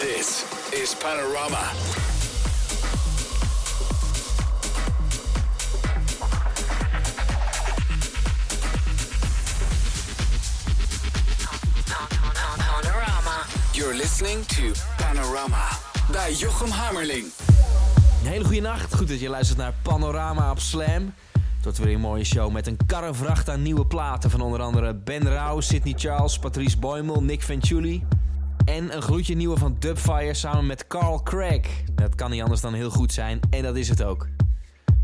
This is Panorama. Panorama. You're listening to Panorama bij Jochem Hammerling. Een hele goede nacht. Goed dat je luistert naar Panorama op Slam. Wordt weer een mooie show met een karrevracht aan nieuwe platen van onder andere Ben Rauw, Sidney Charles, Patrice Boymel, Nick Venturi. En een gloedje nieuwe van Dubfire samen met Carl Craig. Dat kan niet anders dan heel goed zijn en dat is het ook.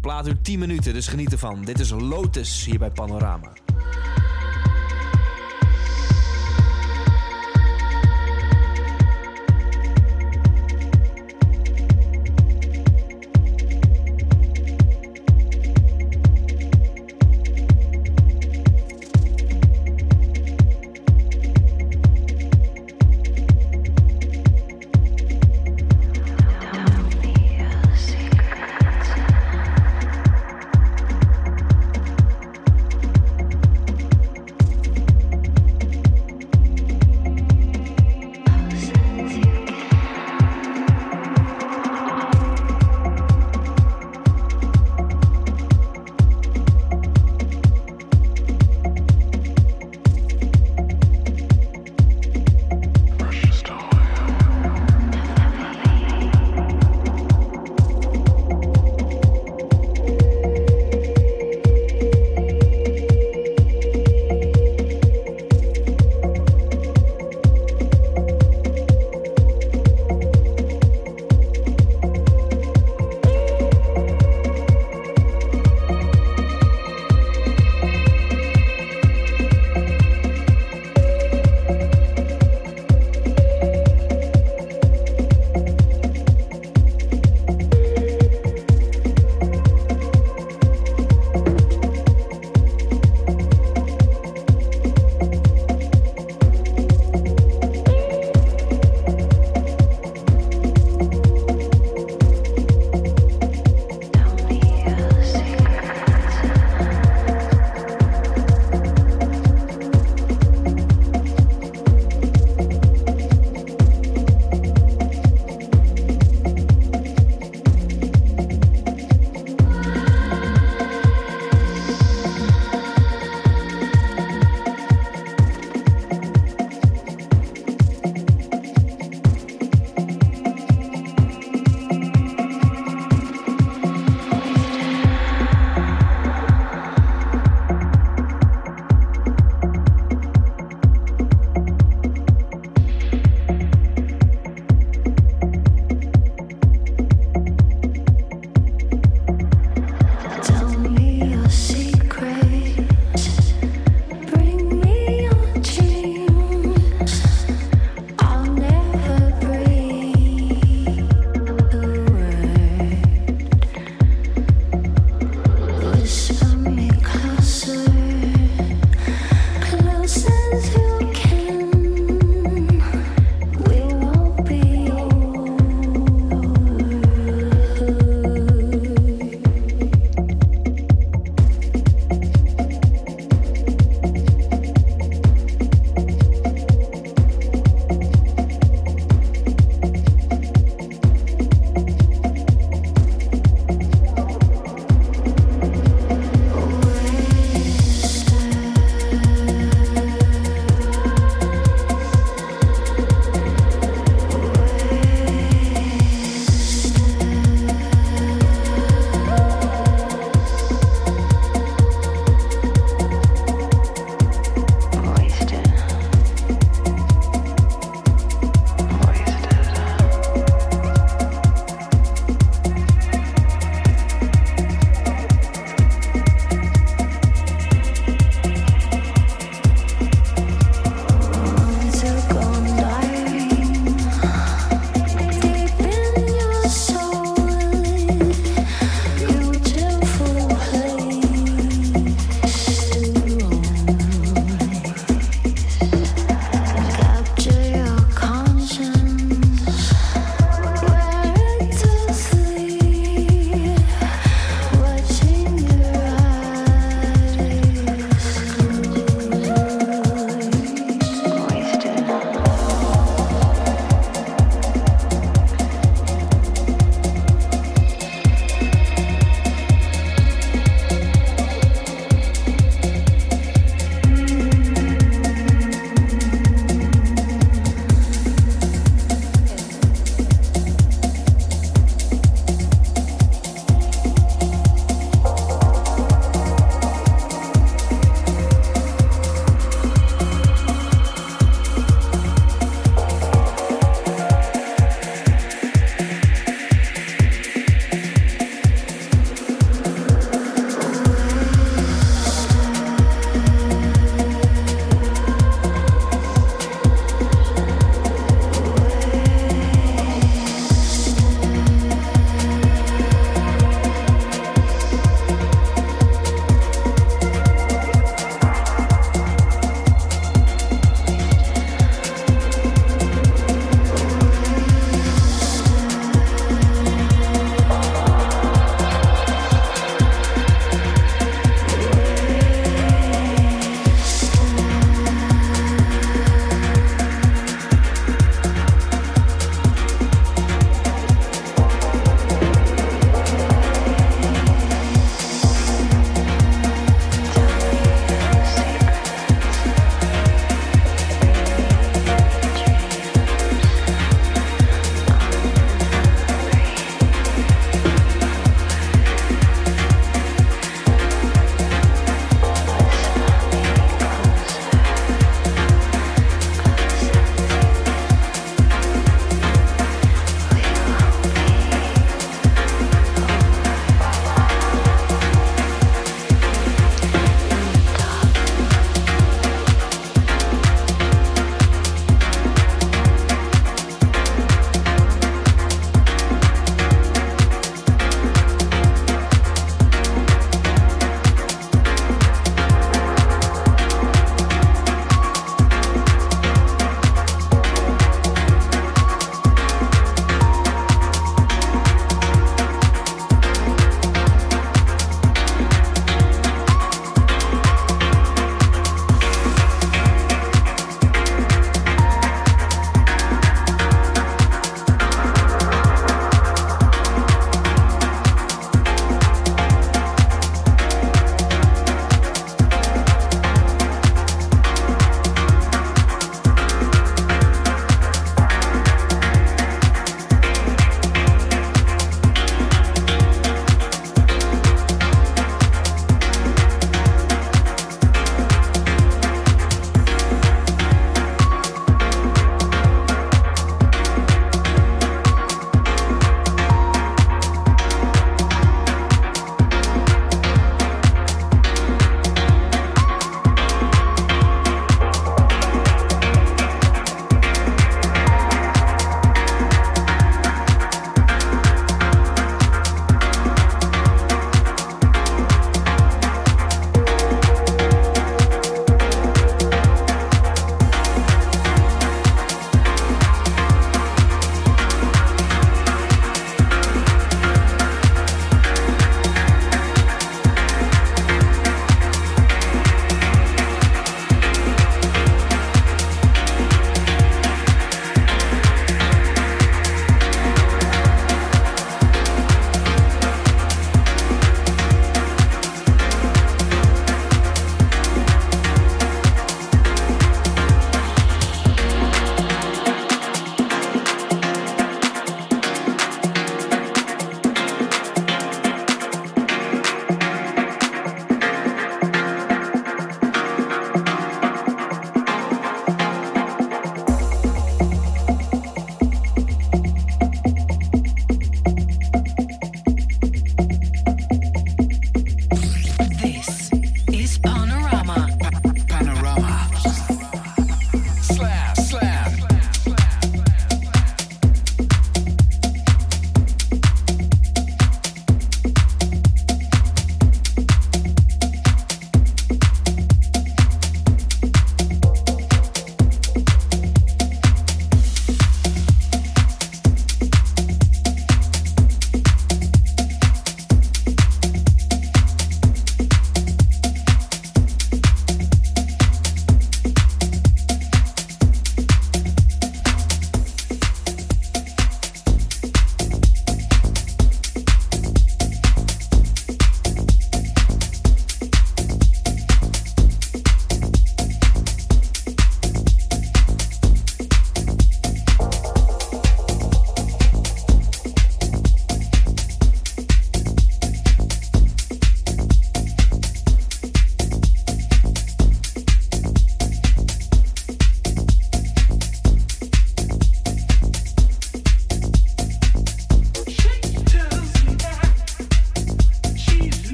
Plaat duurt 10 minuten, dus geniet ervan. Dit is Lotus hier bij Panorama.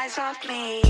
Eyes off me.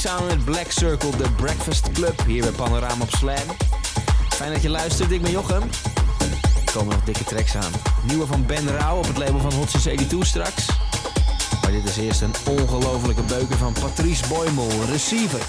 Samen met Black Circle, de Breakfast Club, hier bij Panorama op Slam. Fijn dat je luistert, ik ben Jochem. Er komen nog dikke tracks aan. Nieuwe van Ben Rauw op het label van Hot 82 straks. Maar dit is eerst een ongelofelijke beuker van Patrice Boymel, Receiver.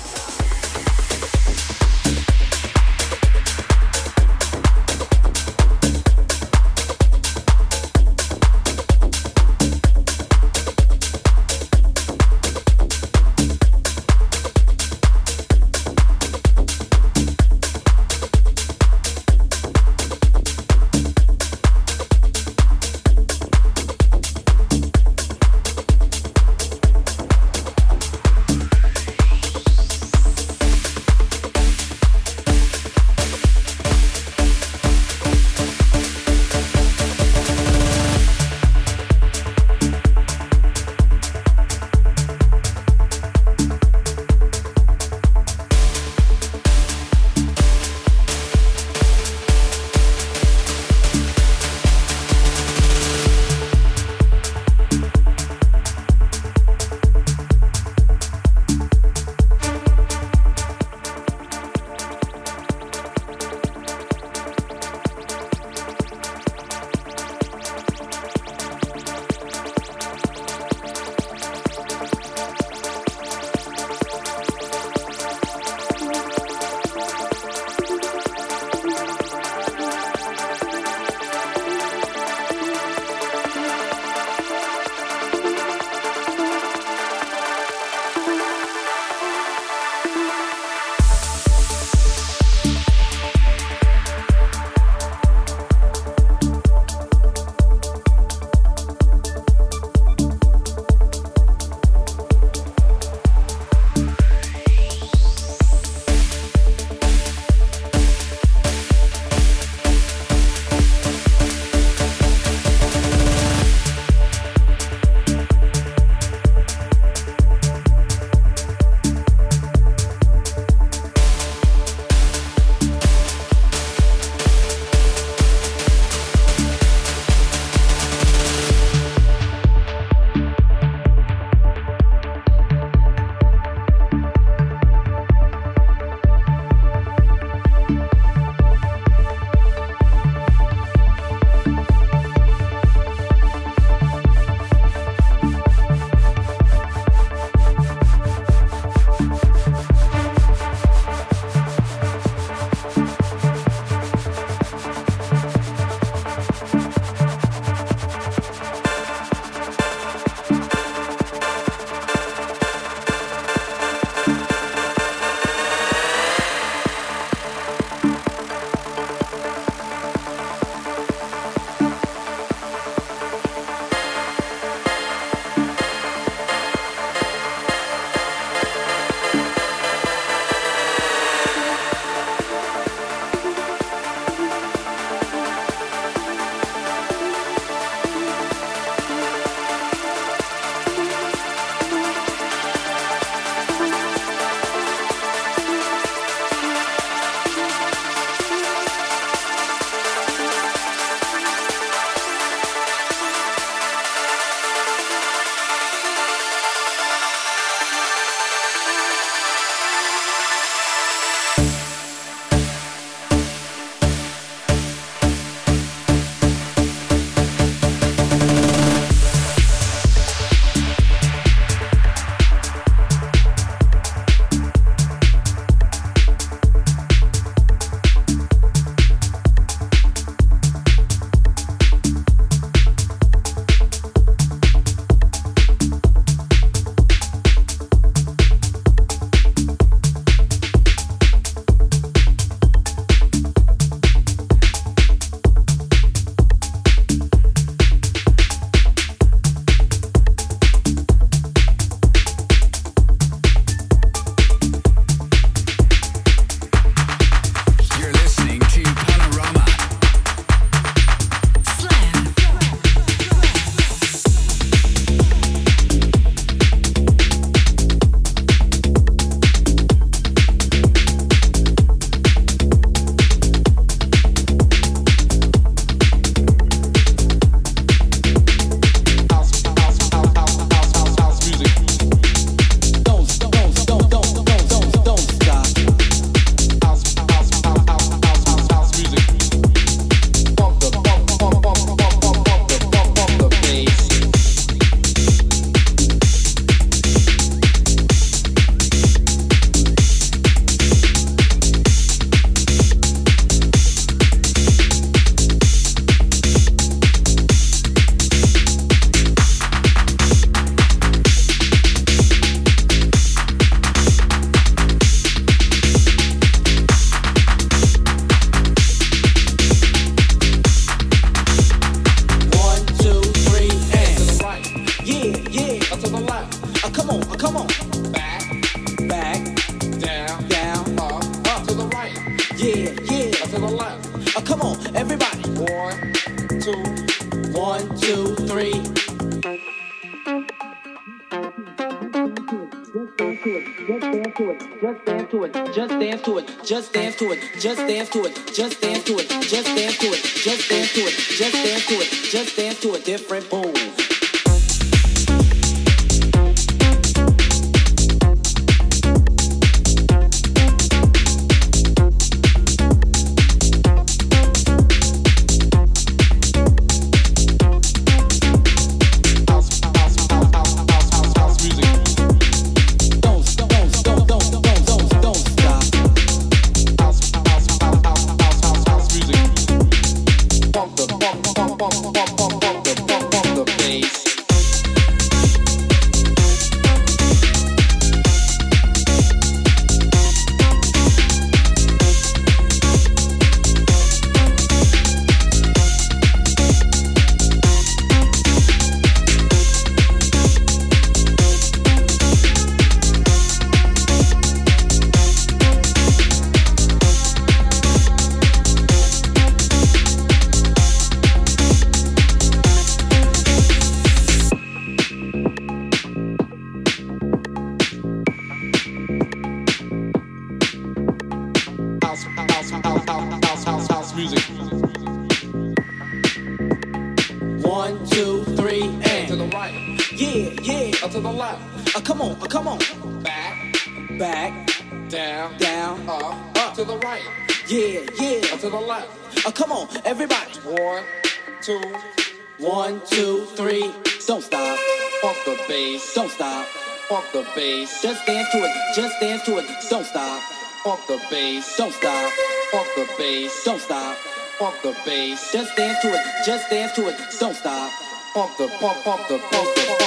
bass, don't stop. Funk the bass, don't stop. Funk the bass, just dance to it, just dance to it, don't stop. Funk the, funk, funk the, funk the.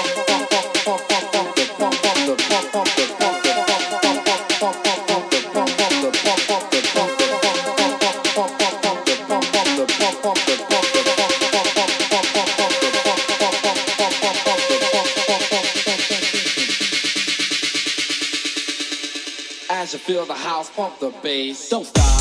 feel the house, pump the bass. Don't stop.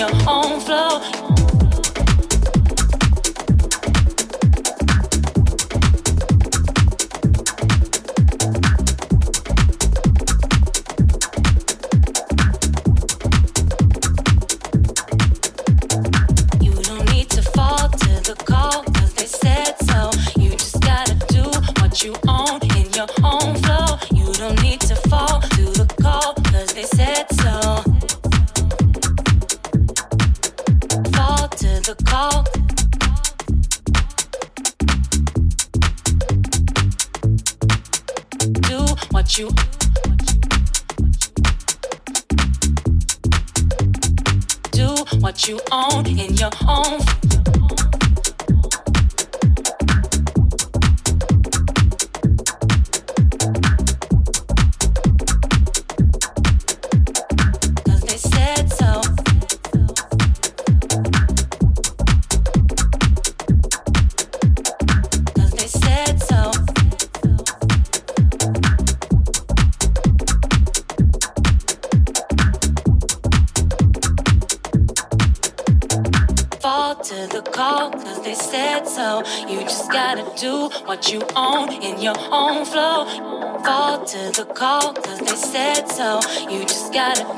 Your own flow.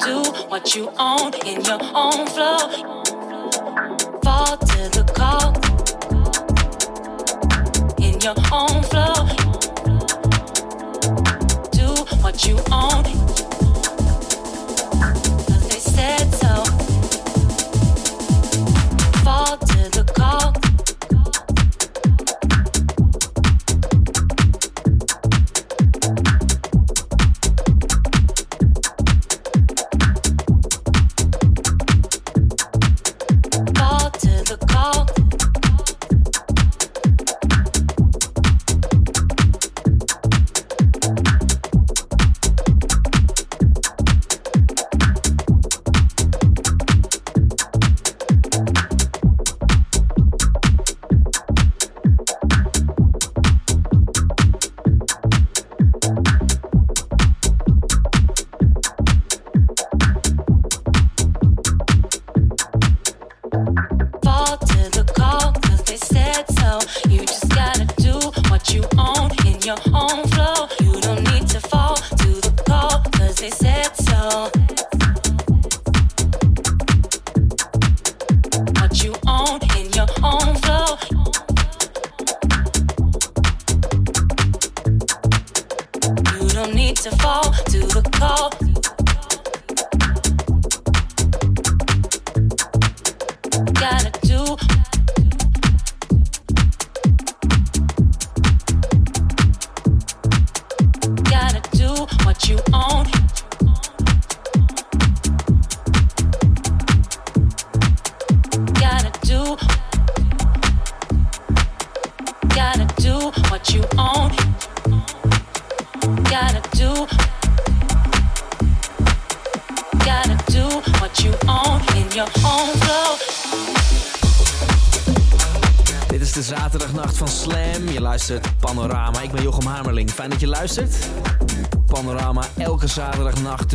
Do what you own in your own flow.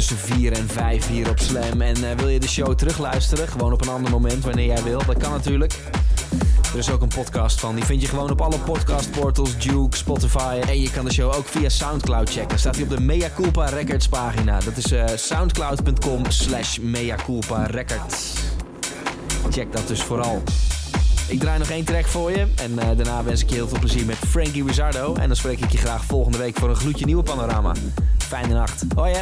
Tussen 4 en 5 hier op Slam. En eh, wil je de show terugluisteren? Gewoon op een ander moment wanneer jij wil. Dat kan natuurlijk. Er is ook een podcast van. Die vind je gewoon op alle podcastportals, Duke, Spotify. En je kan de show ook via Soundcloud checken. Staat hij op de Mea Culpa Records pagina. Dat is eh, soundcloud.com slash Mea Culpa Records. Check dat dus vooral. Ik draai nog één track voor je. En eh, daarna wens ik je heel veel plezier met Frankie Rizzardo. En dan spreek ik je graag volgende week voor een gloedje nieuwe panorama. Fijne nacht. Hoi.